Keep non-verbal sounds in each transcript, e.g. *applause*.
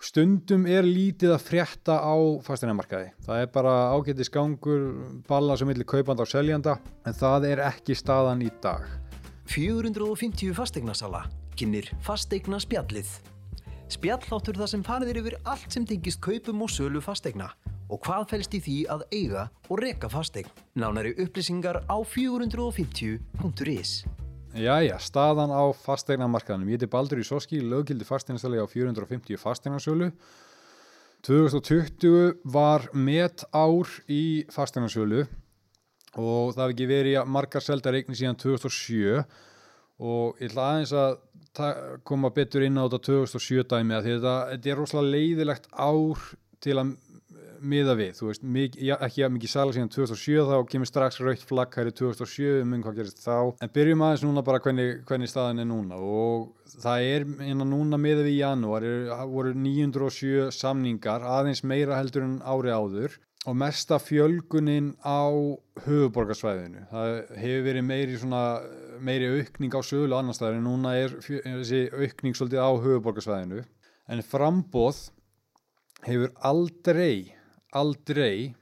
stundum er lítið að frétta á fasteinarmarkaði. Það er bara ágættis gangur, balla sem millir kaupanda og seljanda, en það er ekki staðan í dag. 450 fastegnarsala kynir fastegna spjallið. Spjalláttur það sem farið er yfir allt sem tengist kaupum og sölu fastegna og hvað fælst í því að eiga og reka fastegn. Nánari upplýsingar á 450.is. Jæja, staðan á fastegnamarkaðanum. Ég heiti Baldur Ísoski, löggildi fastegnastali á 450 fastegnarsölu. 2020 var met ár í fastegnarsölu og það hefði ekki verið margar seldar eigni síðan 2007 og ég ætla aðeins að koma betur inn á þetta 2007 dæmi að þetta, þetta er rosalega leiðilegt ár til að miða við, þú veist, mikið, já, ekki að mikið sala síðan 2007 þá kemur strax raukt flagg hæri 2007 um hvað gerist þá. En byrjum aðeins núna bara hvernig, hvernig staðan er núna. Og það er hérna núna miða við í janúar, það voru 907 samningar, aðeins meira heldur en ári áður. Og mesta fjölgunin á höfuborgarsvæðinu, það hefur verið meiri svona, meiri aukning á sölu annar staðar en núna er þessi aukning svolítið á höfuborgarsvæðinu en frambóð hefur aldrei aldrei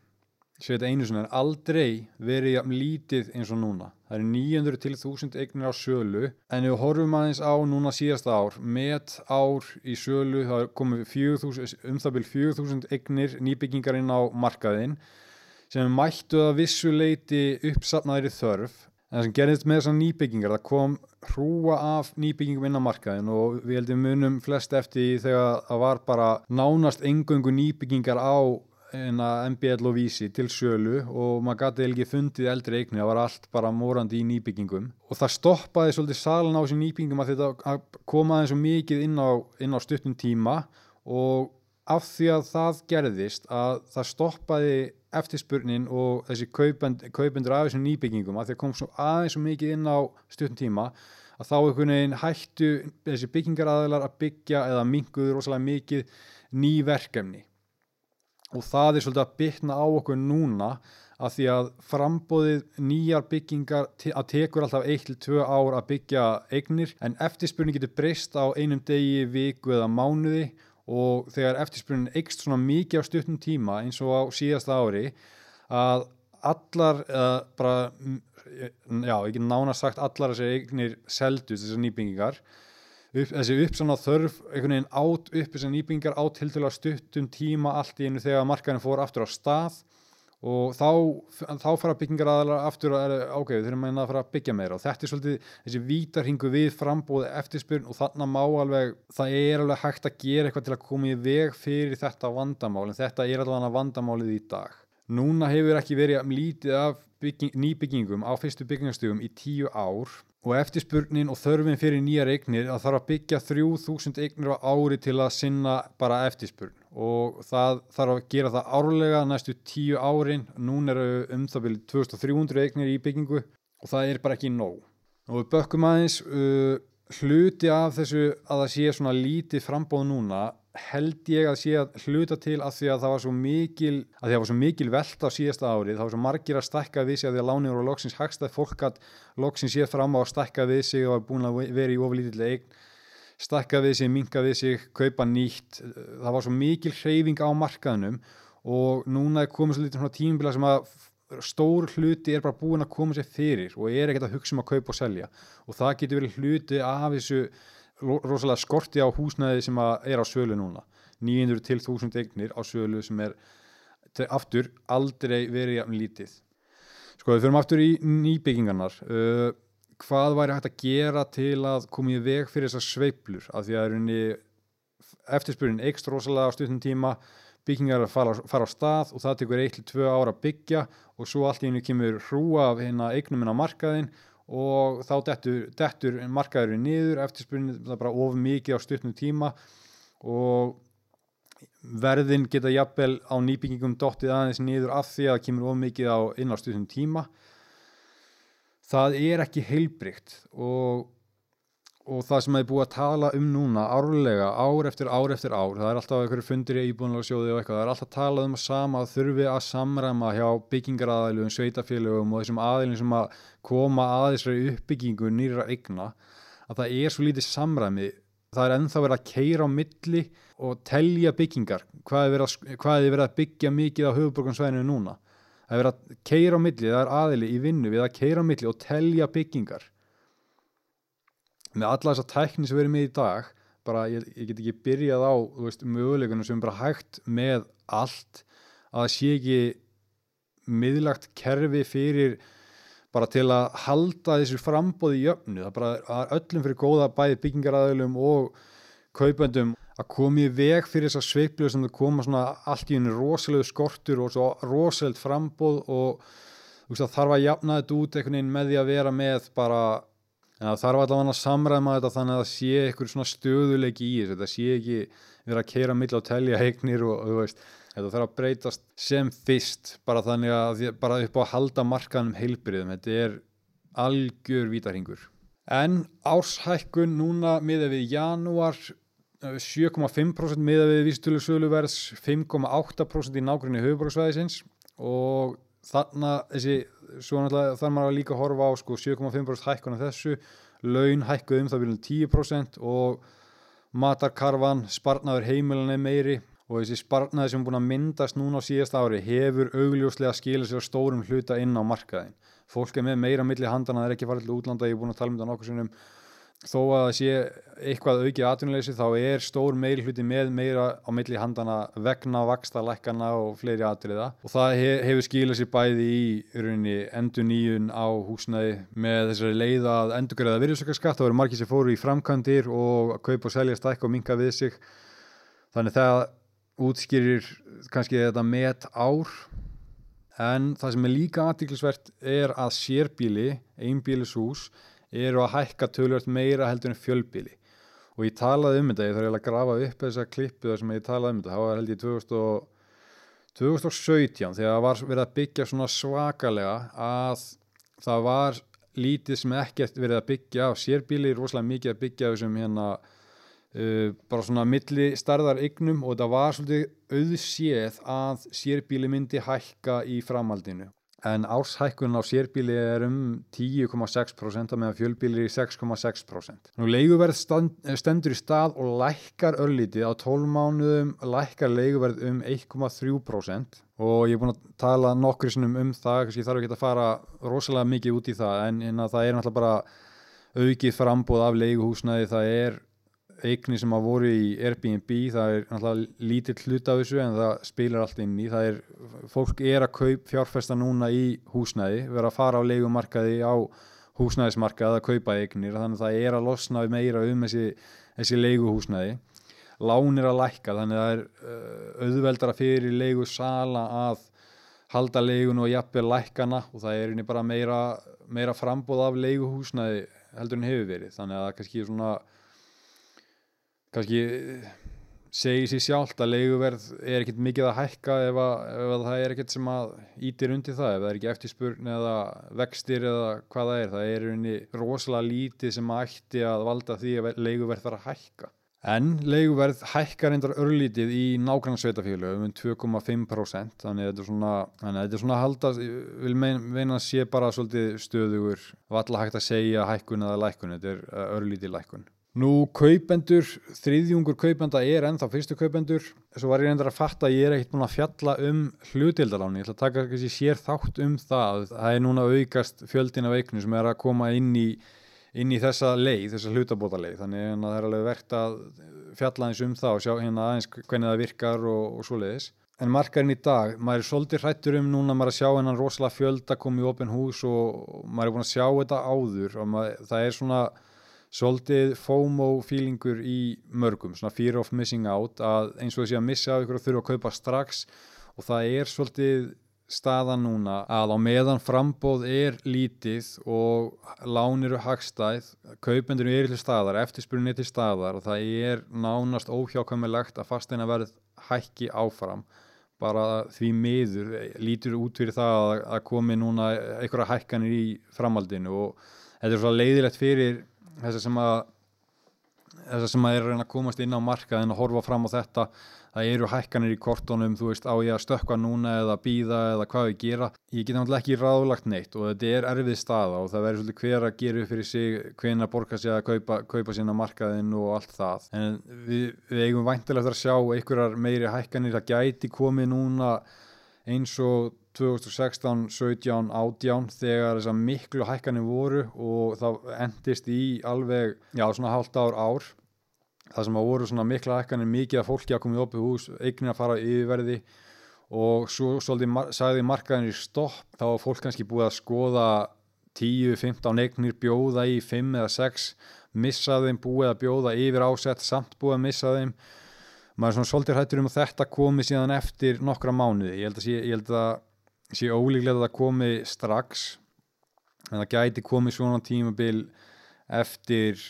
sé þetta einu svona, aldrei verið lítið eins og núna. Það er 900 til 1000 eignir á sölu en ef við horfum aðeins á núna síðasta ár met ár í sölu það komið 4000, um það byrj 4000 eignir nýbyggingar inn á markaðinn sem mættu að vissuleiti uppsatnaðri þörf en sem gerðist með þessar nýbyggingar það kom hrúa af nýbyggingum inn á markaðin og við heldum munum flest eftir þegar það var bara nánast engöngu nýbyggingar á MBL og Vísi til sölu og maður gæti ekki fundið eldri eignir, það var allt bara morandi í nýbyggingum. Og það stoppaði svolítið salan á þessum nýbyggingum að þetta komaði svo mikið inn á, á stuttum tíma. Og af því að það gerðist að það stoppaði eftirspurnin og þessi kaupendur af þessum nýbyggingum að því að kom svo aðeins svo mikið inn á stuttum tíma að þá einhvern veginn hættu þessi byggingaraðilar að byggja eða minguður rosalega mikið ný verkefni og það er svolítið að bytna á okkur núna að því að frambóðið nýjar byggingar að tekur alltaf 1-2 ár að byggja eignir en eftirspurning getur breyst á einum degi, viku eða mánuði. Og þegar eftirspurning eikst svona mikið á stuttum tíma eins og á síðasta ári að allar, uh, bara, já, ekki nána sagt allar þessi eignir seldust þessar nýbyggingar upp, þessi uppsann á þörf einhvern veginn átt upp þessar nýbyggingar átt til til að stuttum tíma allt í einu þegar markaðin fór aftur á stað og þá, þá fara byggingar aðalega aftur er ok, við þurfum að fara að byggja meira og þetta er svolítið þessi vítarhingu við frambóði eftirspyrn og þannig má alveg, það er alveg hægt að gera eitthvað til að koma í veg fyrir þetta vandamál en þetta er alveg vandamálið í dag. Núna hefur ekki verið lítið af bygging, nýbyggingum á fyrstu byggingarstugum í tíu ár og eftirspurnin og þörfin fyrir nýjar eignir að þarf að byggja 3000 eignir á ári til að sinna bara eftirspurn og það þarf að gera það árlega næstu 10 árin. Nún eru um það byrju 2300 eignir í byggingu og það er bara ekki nóg. Og við bökkum aðeins uh, hluti af þessu að það sé svona lítið frambóð núna held ég að sé að hluta til að því að það var svo mikil að því að það var svo mikil veld á síðasta árið það var svo margir að stakka við sig að því að láni voru loksins hagstað fólk að loksins sé fram á að stakka við sig og búin að vera í oflítilega eign stakka við sig, minka við sig, kaupa nýtt. Það var svo mikil hreyfing á markaðnum og núna er komið svo lítið svona tímbila sem að stór hluti er bara búin að koma sér fyrir og er ekkert að hugsa um að kaupa og selja. Og það getur verið hluti af þessu rosalega skorti á húsnæði sem er á sölu núna. 900 til 1000 eignir á sölu sem er aftur aldrei verið jafn lítið. Sko við fyrir aftur í nýbyggingarnar. Uh, hvað væri hægt að gera til að koma í veg fyrir þessar sveiplur af því að eftirspurnin eikst rosalega á stundum tíma byggingar fara, fara á stað og það tekur 1-2 ára að byggja og svo allt í hennu kemur hrúa af hérna eignuminn á markaðin og þá dettur, dettur markaðurinn niður er bara of mikið á stutnum tíma og verðin geta jafnvel á nýbyggingum dottið aðeins niður af því að það kemur of mikið á inn á stutnum tíma. Það er ekki heilbrygt og og það sem hefur búið að tala um núna árlega, ár eftir ár eftir ár það er alltaf einhverju fundir í íbúinlega og eitthvað, það er alltaf talað um að sama að þurfi að samræma hjá byggingaraðilum sveitafélögum og þessum aðilum sem að koma að þessari uppbyggingu nýra eigna að það er svo lítið samræmi. Það er ennþá verið að keira á milli og telja byggingar hvað er verið að, að byggja mikið á höfuborgansvæðinu núna. Það er verið að keira á milli, það er aðili í vinnu við að keira á milli og telja byggingar með alla þessa tækni sem við erum með í dag bara ég, ég get ekki byrjað á veist, möguleikunum sem er bara hægt með allt að það sé ekki miðlagt kerfi fyrir bara til að halda þessu frambóði í jöfnu, það bara er öllum fyrir góða bæði byggingaræðilum og kaupendum að koma í veg fyrir þessar sveiplu sem það koma svona allt í henni rosalegu skortur og svo rosalegt frambóð og veist, þarf að jafna þetta út einhvern veginn með því að vera með bara ja, þarf allavega að samræma þetta þannig að það sé eitthvað svona stöðuleiki í þessu, þetta sé ekki vera að keira mill á telja heignir og, þú veist þetta þarf að breytast sem fyrst bara þannig að bara upp á að halda markanum heilbriðum, þetta er algjör vítarhingur en árshækkun núna miða við janúar 7,5% miða við vístölu söluverðs 5,8% í nákvæmni höfuborgsvæðisins og þannig þessi, svo náttúrulega þarf maður að líka að horfa á sko 7,5% hækkun af þessu, laun hækkuð um það viljum 10% og matarkarfan, sparnaður heimilan er meiri og þessi sparnaði sem er búin að myndast núna á síðast ári hefur augljóslega skilja sér stórum hluta inn á markaðin fólk er með meira milli handana, það er ekki farið til útlanda, ég er búin að tala um þetta nokkur sinnum þó að það sé eitthvað aukið atvinnuleysi þá er stór meiri hluti með meira á milli handana vegna vaksta lækana og fleiri atriða. Og það hefur skilað sér bæði í rauninni endur nýjun á húsnæði. Með þessari leið að endurgræða virðsökkarskatt, þá eru margir sem fóru í framkvæmdir og að kaupa og selja stækka og minka við sig. Þannig það útskýrir kannski þetta met ár en það sem er líka aðtíklisvert er að sérbíli, einbílishús eru að hækka tölvöld meira heldur en fjölbíli og ég talaði um þetta, ég þarf að grafa upp þessa klippu þar sem ég talaði um þetta, það var held ég 2000 og, 2017 þegar það var verið að byggja svona svakalega að það var lítið sem ekkert verið að byggja á sérbíli, rosalega mikið að byggja þessum hérna Uh, bara svona milli starðar eignum og það var svolítið auðséð að sérbíli myndi hækka í framhaldinu en árshækkun á sérbíli er um 10,6% meðan fjölbíli er 6,6% Nú leiguverð stand, stendur í stað og lækkar örlítið. Á 12 mánuðum lækkar leiguverð um 1,3% og ég er búin að tala nokkri um það, kannski þarf ekki að fara rosalega mikið út í það en, en það er náttúrulega bara aukið frambóð af leiguhúsnaði, það er eigni sem að voru í Airbnb það er náttúrulega lítill hlut af þessu en það spilar allt inn í. Það er, fólk er að kaup fjárfesta núna í húsnæði, vera að fara á leikumarkaði á húsnæðismarkaði að kaupa eignir, þannig að það er að losna meira um þessi, þessi leikuhúsnæði lán er að lækka þannig að það er uh, auðveldara fyrir leigusala að halda leigun og jafnveg lækana og það er bara meira, meira frambóð af leiguhúsnæði heldur en hefur verið, þannig að það kannski svona kannski segir sér sjálft að leiguverð er ekkert mikið að hækka ef, að, ef að það er ekkert sem að ítir undir það ef það er ekki eftirspurn eða vextir eða hvað það er. Það er unni rosalega lítið sem ætti að valda því að leiguverð þarf að hækka. En leiguverð hækkar reyndar örlítið í nágrannsveitafélögum um 2,5% þannig að þetta er svona að þetta er svona að halda vil meina að sé bara stöðugur valla hægt að segja hækkun eða lækkun þetta er uh, örlítið lækkun Nú kaupendur, þriðjungur kaupenda er ennþá fyrstu kaupendur. Svo var ég reyndar að fatta að ég er ekkert búin að fjalla um hlutildaláni, ég ætla að taka kannski sér þátt um það, það er núna aukast fjöldin af eignu sem er að koma inn í, inn í þessa leið, þessa hlutabóta leið, þannig að það er alveg verkt að fjalla eins um það og sjá hérna aðeins hvernig það virkar og, og svo leiðis. En markarinn í dag, maður er svolítið hrættur um núna maður að sjá hennan rosalega fjöld að koma í ofin hús og maður er búin að sjá þetta áður. Og maður, það er svona svolítið FOMO feelingur í mörgum, svona fear of missing out að eins og þessi að missa ykkur og þurfa að kaupa strax. Og það er svolítið staðan núna að á meðan frambóð er lítið og lán eru hagstæð, kaupendur eru til staðar, eftirspurnin er til staðar og það er nánast óhjákvæmilegt að fasteina verð hækki áfram. Bara því miður lítur út fyrir það að komi núna einhverja hækkanir í framhaldinu og þetta er svo leiðilegt fyrir þess að sem að þessar sem er að reyna að komast inn á markaðin og horfa fram á þetta það eru hækkanir í kortónum, þú veist, á ég að stökkva núna eða býða eða hvað við gera. Ég get náttúrulega ekki ráðlagt neitt og þetta er erfið staða og það verður svolítið hver að gera upp fyrir sig, hven að borga sig að kaupa, kaupa sína markaðin og allt það. En við, við eigum væntilega eftir að sjá einhverjar meiri hækkanir, það gæti komið núna eins og 2016, 17, 18 þegar þessar miklu hækkanir voru og það endist í alveg, já svona halvt ár ár. Það sem að voru svona mikla hækkanir mikið að fólki að koma í opið hús, eignin að fara yfirverði og svo svolítið sagði markaðinir stopp þá var fólk kannski búið að skoða 10-15 eignir bjóða í 5 eða 6 missa þeim búið að bjóða yfir ásett samt búið að missa þeim. Maður er svona svolítið hættur um að þetta komi síðan eftir nokkra mánuði. Ég held að ég held að sé ólíklega að það komi strax en það gæti komið svona tímabil eftir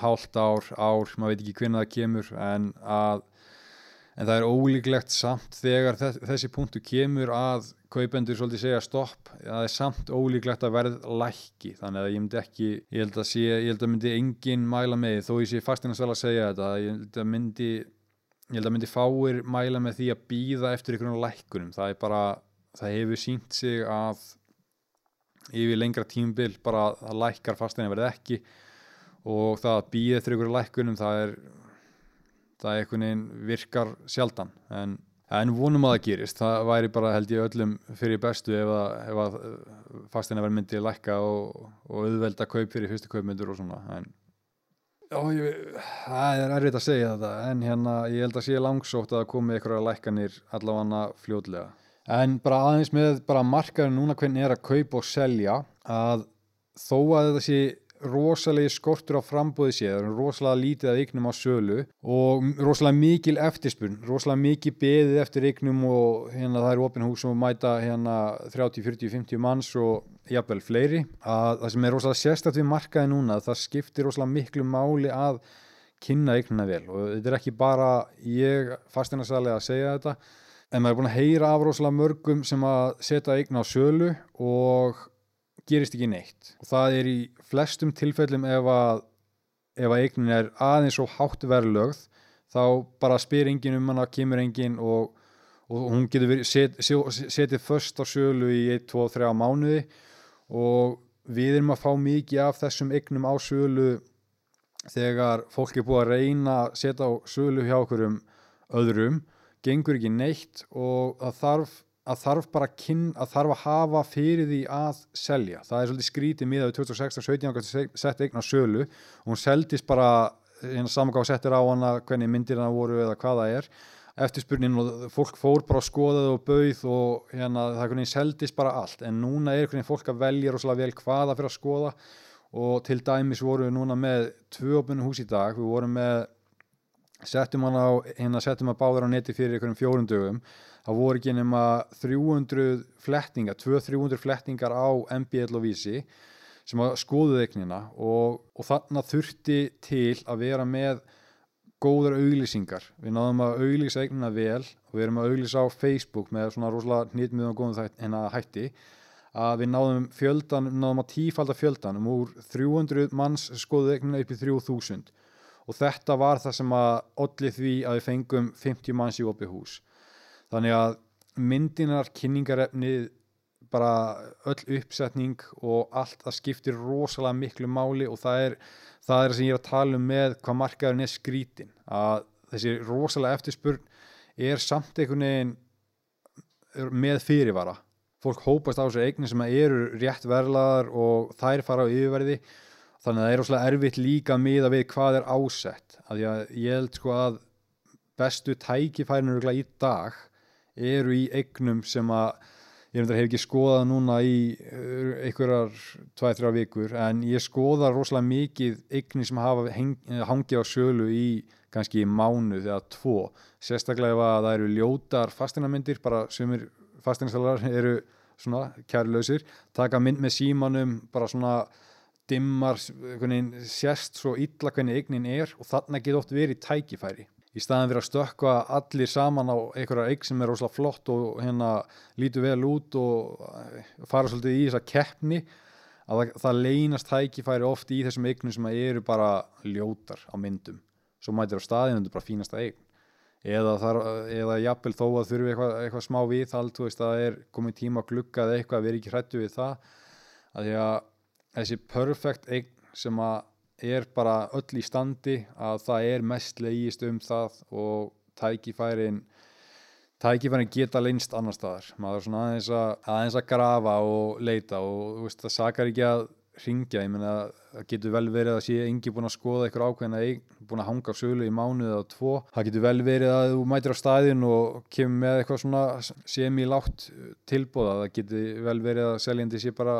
hálft ár, ár, maður veit ekki hvernig það kemur en að en það er ólíklegt samt þegar þessi punktu kemur að kaupendur svolítið segja stopp það er samt ólíklegt að verð lækki. Þannig að ég myndi ekki ég held að, sé, ég held að myndi engin mæla með þó ég sé fastinastæla að segja þetta ég held að myndi ég held að myndi fáir mæla með því að býða eftir einhvern lækkunum. Það er bara, það hefur sínt sig að yfir lengra tímbil bara að lækkar fastinni verði ekki og það að býða eftir einhverju lækkunum það er það er einhvern veginn virkar sjaldan. En, en vonum að það gerist. Það væri bara held ég öllum fyrir bestu ef að, ef að fastina verð myndi lækka og, og auðvelda kaup fyrir fyrstu kaupmyndur og svona. En ég, það er erfitt að segja þetta en hérna ég held að sé langsótt að komi einhverja lækkanir allavega fljóðlega en bara aðeins með bara markaður núna hvernig er að kaupa og selja að þó að þetta sé rosalegi skortur á frambóði séð, rosalega lítið að eignum á sölu og rosalega mikil eftirspurn, rosalega mikið beðið eftir eignum og hérna það er opin hús og mæta hérna 30, 40, 50 manns og jafnvel fleiri. Að það sem er rosalega sérstætt við markaði núna það skiptir rosalega miklu máli að kynna eignuna vel og þetta er ekki bara ég fastinasæli að segja þetta. En maður er búin að heyra af rosalega mörgum sem að setja eigna á sölu og gerist ekki neitt. Og það er í flestum tilfellum ef að ef að eignin er aðeins og hátt verðlögð þá bara spyr engin um hana, kemur engin og, og hún getur verið set, setið först á sölu í 1, 2, 3 mánuði. Og við erum að fá mikið af þessum eignum á sölu þegar fólk er búið að reyna að setja á sölu hjá okkur um öðrum, gengur ekki neitt og það þarf að þarf bara kyn, að þarf að hafa fyrir því að selja. Það er svolítið skrítið miðað við 2016-17 sett eignar sölu og hún seldist bara hérna samangáð settir á hana hvernig myndir hana voru eða hvaða er. Eftirspurnin og fólk fór bara að skoða þau og bauð og hérna það er hvernig seldist bara allt. En núna er hvernig fólk að velja rosalega vel hvaða fyrir að skoða. Og til dæmis voru við núna með tvöpunum hús í dag, við vorum með settum hana á, hérna settum hana báður á neti fyrir einhverjum fjórum dögum það voru ekki nema 300 flettingar, 200-300 flettingar á MBL og Vísi sem að skoðu eignina og, og þannig þurfti til að vera með góðar auglýsingar. Við náðum að auglýsa eignina vel og við erum að auglýsa á Facebook með svona rosalega nýttmið og góðum þetta hérna hætti að við náðum fjöldan, náðum að tífalda fjöldan um úr 300 manns skoðu eignina upp í 3000 og þetta var það sem að allir því að við fengum 50 manns í opið hús. Þannig að myndinar, kynningarefnið bara öll uppsetning og allt það skiptir rosalega miklu máli og það er það er sem ég er að tala um með hvað markaðurinn er skrítin að þessi rosalega eftirspurn er samt einhvern veginn með fyrirvara. Fólk hópast á þessu eignin sem eru rétt verlaðar og þær fara á yfirverði þannig að það er rosalega erfitt líka miða við hvað er ásett. Að ég held sko að bestu tækifærinu í dag eru í eignum sem að ég hef ekki skoðað núna í uh, einhverjar 2-3 vikur en ég skoða rosalega mikið eignir sem hafa hangið á sölu í kannski mánuð eða tvo, sérstaklega ef að það eru ljótar fastinamyndir, bara sumir fastinastælar *laughs* eru svona kærlausir, taka mynd með símanum bara svona dimmar sérst svo illa hvernig eignin er og þarna getur oft verið tækifæri. Í staðan fyrir að stökka allir saman á einhverja eign sem er rosalega flott og hérna lítur vel út og fara svolítið í þessa keppni að það, það leynast tækifæri oft í þessum eignum sem eru bara ljótar á myndum. Svo mætir á staðinu þetta bara fínasta eign. Eða, þar, eða jafnvel þó að þurfi eitthvað, eitthvað smá við allt, þú veist, að það er komið tíma að glugga eða eitthvað, við erum ekki hrættu við það. Að því að þessi perfect eign sem að er bara öll í standi að það er mest leiðist um það og tækifærin tækifærin geta leinst annar staðar. Maður er svona aðeins að, aðeins að grafa og leita og veist, það sakar ekki að ringja, ég menna það getur vel verið að sé engi búin að skoða eitthvað ákveðin að eigin, búin að hanga á sölu í mánuð eða tvo, það getur vel verið að þú mætir á staðin og kemur með eitthvað svona semi-látt tilbúða, það getur vel verið að seljandi sé bara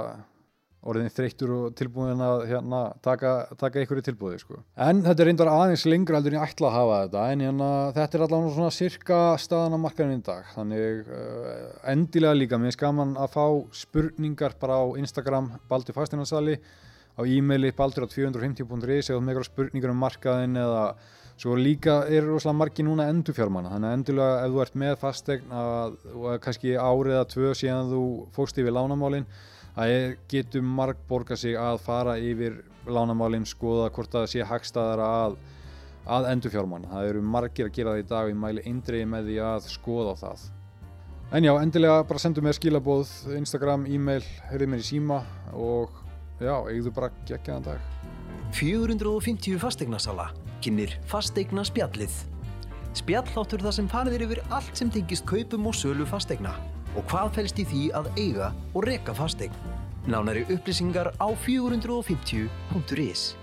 orðin þreyttur og tilbúin að hérna, taka, taka einhverju tilbúði sko. en þetta er reyndar aðeins lengur heldur en ég ætla að hafa þetta en hérna, þetta er allavega svona cirka staðan á markaðinu í dag þannig uh, endilega líka mér er skaman að fá spurningar bara á Instagram Baldur Fastinarsali á e-maili baldur.250.is eða með eitthvað spurningar um markaðin eða svo líka er rosalega margi núna endurfjármanna þannig endilega ef þú ert með fastegn og kannski árið eða tvö síðan þú fóst yfir lánamálinn það getur marg borga sig að fara yfir lánamálinn, skoða hvort það sé hagstaðara að, að endur fjármann. Það eru margir að gera það í dag og ég mæli eindriði með því að skoða það. En já, endilega bara sendu mér skilabóð, Instagram, e-mail, heyrið mér í síma og já, eigðu bara geggjaðan dag. 450 fastegnarsala kynir fastegna spjallið. Spjalláttur það sem farðir yfir allt sem tengist kaupum og sölu fastegna og hvað fælst í því að eiga og reka fastegn. Nánari upplýsingar á 450.is